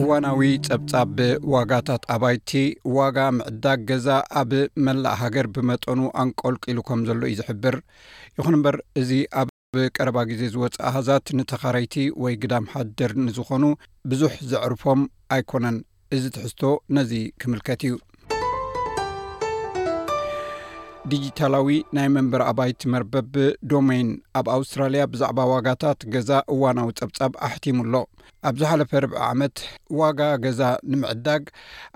እዋናዊ ጸብጻብ ብዋጋታት ኣባይቲ ዋጋ ምዕዳግ ገዛ ኣብ መላእ ሃገር ብመጠኑ ኣንቆልቂሉ ከም ዘሎ እዩ ዝሕብር ይኹን እምበር እዚ ብቀረባ ግዜ ዝወጸ ኣሃዛት ንተኻረይቲ ወይ ግዳም ሓደር ንዝኾኑ ብዙሕ ዘዕርፎም ኣይኮነን። እዚ ትሕዝቶ ነዚ ክምልከት እዩ። ዲጂታላዊ ናይ መንበሪ ኣባይቲ መርበብ ዶመይን ኣብ ኣውስትራልያ ብዛዕባ ዋጋታት ገዛ እዋናዊ ጸብጻብ ኣሕቲሙ ኣሎ። ኣብ ዝሓለፈ ርብዒ ዓመት ዋጋ ገዛ ንምዕዳግ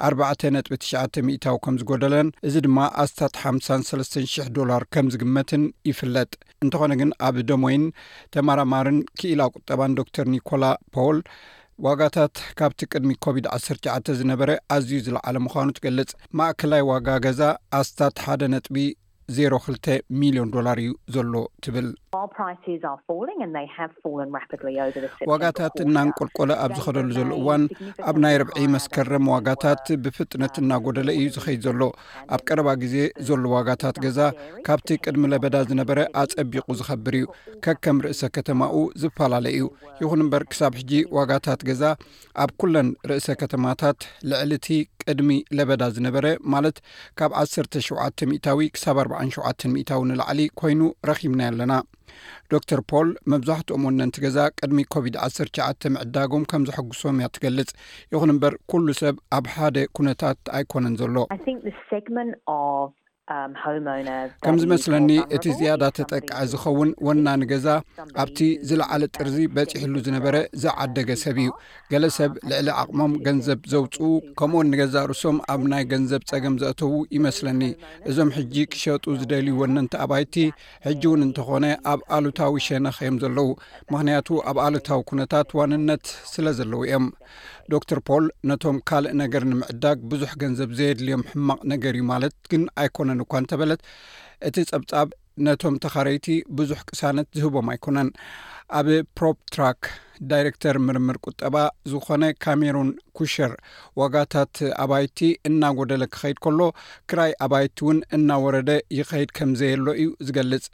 ኣርባዕተ ነጥቢ ትሽዓተ ሚእታዊ ከም ዝጎደለን እዚ ድማ ኣስታት ሓምሳን ሰለስተን ሽሕ ዶላር ከም ዝግመትን ይፍለጥ። እንተኾነ ግን ኣብ ደሞይን ተማራማርን ክኢላ ቁጠባን ዶክተር ኒኮላ ፖል ዋጋታት ካብቲ ቅድሚ ኮቪድ 19 ዝነበረ ኣዝዩ ዝለዓለ ምዃኑ ትገልጽ ማእከላይ ዋጋ ገዛ ኣስታት ሓደ ነጥቢ 02 ሚልዮን ዶላር እዩ ዘሎ ትብል ዋጋታት እናንቆልቆለ ኣብ ዝኸደሉ ዘሎ እዋን ኣብ ናይ ርብዒ መስከረም ዋጋታት ብፍጥነት እናጎደለ እዩ ዝኸይድ ዘሎ ኣብ ቀረባ ግዜ ዘሎ ዋጋታት ገዛ ካብቲ ቅድሚ ለበዳ ዝነበረ ኣጸቢቑ ዝኸብር እዩ ከከም ርእሰ ከተማኡ ዝፈላለ እዩ ይኹን እምበር ክሳብ ሕጂ ዋጋታት ገዛ ኣብ ኩለን ርእሰ ከተማታት ልዕሊ እቲ ቅድሚ ለበዳ ዝነበረ ማለት ካብ 17 ሚታዊ ክሳብ 47 ሚታዊ ንላዕሊ ኮይኑ ረኺብናዮ ኣለና ዶክተር ፖል መብዛሕትኦም ወነንቲ ገዛ ቅድሚ ኮቪድ 19 ምዕዳጎም ከም ዘሐጉሶም እያ ትገልጽ ይኹን እምበር ኩሉ ሰብ ኣብ ሓደ ኩነታት ኣይኮነን ዘሎ um, ከም ዝመስለኒ እቲ ዝያዳ ተጠቃዐ ዝኸውን ወናኒ ገዛ ኣብቲ ዝለዓለ ጥርዚ በፂሕሉ ዝነበረ ዝዓደገ ሰብ እዩ ገለ ሰብ ልዕሊ ዓቕሞም ገንዘብ ዘውፅኡ ከምኡውን ንገዛ ርሶም ኣብ ናይ ገንዘብ ፀገም ዘእተዉ ይመስለኒ እዞም ሕጂ ክሸጡ ዝደልዩ ወነንቲ ኣባይቲ ሕጂ እውን እንተኾነ ኣብ ኣሉታዊ ሸነኽ እዮም ዘለዉ ምክንያቱ ኣብ ኣሉታዊ ኩነታት ዋንነት ስለ ዘለዉ እዮም ዶክተር ፖል ነቶም ካልእ ነገር ንምዕዳግ ብዙሕ ገንዘብ ዘየድልዮም ሕማቕ ነገር እዩ ማለት ግን ኣይኮነን እኳ እንተበለት እቲ ጸብጻብ ነቶም ተኻረይቲ ብዙሕ ቅሳነት ዝህቦም ኣይኮነን ኣብ ፕሮፕትራክ ዳይረክተር ምርምር ቁጠባ ዝኾነ ካሜሩን ኩሸር ዋጋታት ኣባይቲ እናጎደለ ክኸይድ ከሎ ክራይ ኣባይቲ እውን እናወረደ ይኸይድ ከምዘየሎ እዩ ዝገልጽ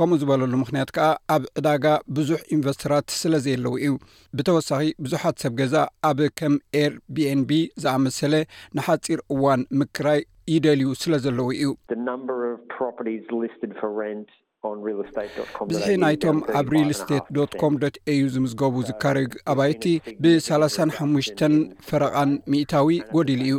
ከምኡ ዝበለሉ ምክንያት ከኣ ኣብ ዕዳጋ ብዙሕ ኢንቨስተራት ስለዘየለዉ እዩ ብተወሳኺ ብዙሓት ሰብ ገዛ ኣብ ከም ኤር ቢኤንቢ ዝኣመሰለ ንሓፂር እዋን ምክራይ ይደልዩ ስለዘለዉ እዩ ብዝሒ ናይቶም ኣብ ሪል ስቴት ዶት ኮም ዶት ኤዩ ዝምዝገቡ ዝካረዩ ኣባይቲ ብሳላሳን ሓሙሽተን ፈረቓን ሚእታዊ ጎዲሉ እዩ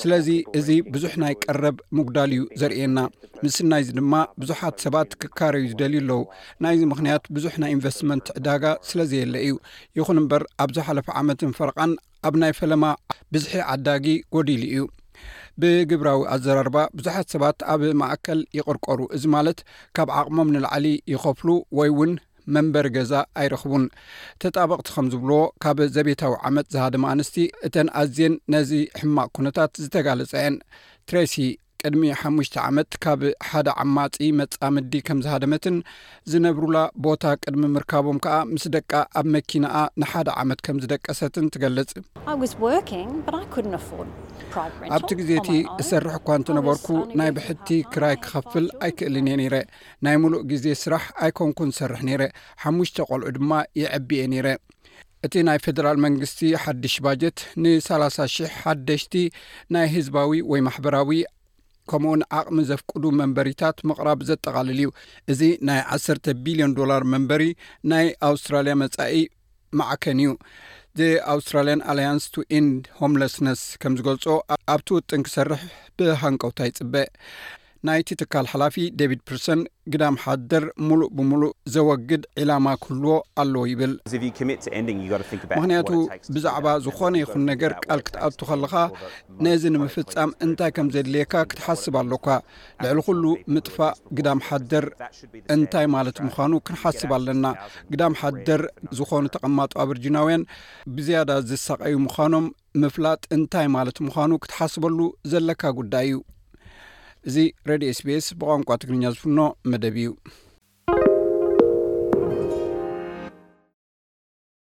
ስለዚ እዚ ብዙሕ ናይ ቀረብ ምጉዳል እዩ ዘርእየና ምስናይዚ ድማ ብዙሓት ሰባት ክካረዩ ዝደልዩ ኣለዉ ናይዚ ምክንያት ብዙሕ ናይ ኢንቨስትመንት ዕዳጋ ስለዘየለ እዩ ይኹን እምበር ኣብ ዝሓለፈ ዓመትን ፈረቓን ኣብ ናይ ፈለማ ብዝሒ ዓዳጊ ጎዲሉ እዩ ብግብራዊ ኣዘራርባ ብዙሓት ሰባት ኣብ ማእከል ይቕርቆሩ እዚ ማለት ካብ ዓቕሞም ንላዕሊ ይኸፍሉ ወይ እውን መንበሪ ገዛ ኣይረኽቡን ተጣበቕቲ ከም ዝብልዎ ካብ ዘቤታዊ ዓመፅ ዝሃደማ ኣንስቲ እተን ኣዝየን ነዚ ሕማቅ ኩነታት ዝተጋለፃ እየን ትሬሲ ቅድሚ ሓሙሽተ ዓመት ካብ ሓደ ዓማጺ መጻምዲ ከም ዝሃደመትን ዝነብሩላ ቦታ ቅድሚ ምርካቦም ከኣ ምስ ደቃ ኣብ መኪናኣ ንሓደ ዓመት ከም ዝደቀሰትን ትገልጽ። ኣብቲ ግዜ እቲ እሰርሕ እኳ እንተነበርኩ ናይ ብሕቲ ክራይ ክኸፍል ኣይክእልን እየ ነይረ። ናይ ምሉእ ግዜ ስራሕ ኣይኮንኩን ዝሰርሕ ነይረ፣ ሓሙሽተ ቆልዑ ድማ የዕቢ እየ ነይረ። እቲ ናይ ፌደራል መንግስቲ ሓድሽ ባጀት ንሳላሳ ሽሕ ሓደሽቲ ናይ ህዝባዊ ወይ ማሕበራዊ ከምኡውን ዓቕሚ ዘፍቅዱ መንበሪታት ምቕራብ ዘጠቓልል እዩ። እዚ ናይ ዓሰርተ ቢልዮን ዶላር መንበሪ ናይ ኣውስትራልያ መጻኢ ማዕከን እዩ። The Australian Alliance to End Homelessness ከም ዝገልጾ ኣብቲ ውጥን ክሰርሕ ብሃንቀውታ ይጽበ። ናይቲ ትካል ሓላፊ ዴቪድ ፕርሰን ግዳም ሓደር ምሉእ ብምሉእ ዘወግድ ዒላማ ክህልዎ ኣለዎ ይብል። ምኽንያቱ ብዛዕባ ዝኾነ ይኹን ነገር ቃል ክትኣቱ ከለኻ ነዚ ንምፍጻም እንታይ ከም ዘድልየካ ክትሓስብ ኣሎካ። ልዕሊ ኹሉ ምጥፋእ ግዳም ሓደር እንታይ ማለት ምዃኑ ክንሓስብ ኣለና። ግዳም ሓደር ዝኾኑ ተቐማጦ ኣብርጂናውያን ብዝያዳ ዝሳቐዩ ምዃኖም ምፍላጥ እንታይ ማለት ምዃኑ ክትሓስበሉ ዘለካ ጉዳይ እዩ እዚ ረድዮ ስቤስ ብቋንቋ ትግርኛ ዝፍኖ መደብ እዩ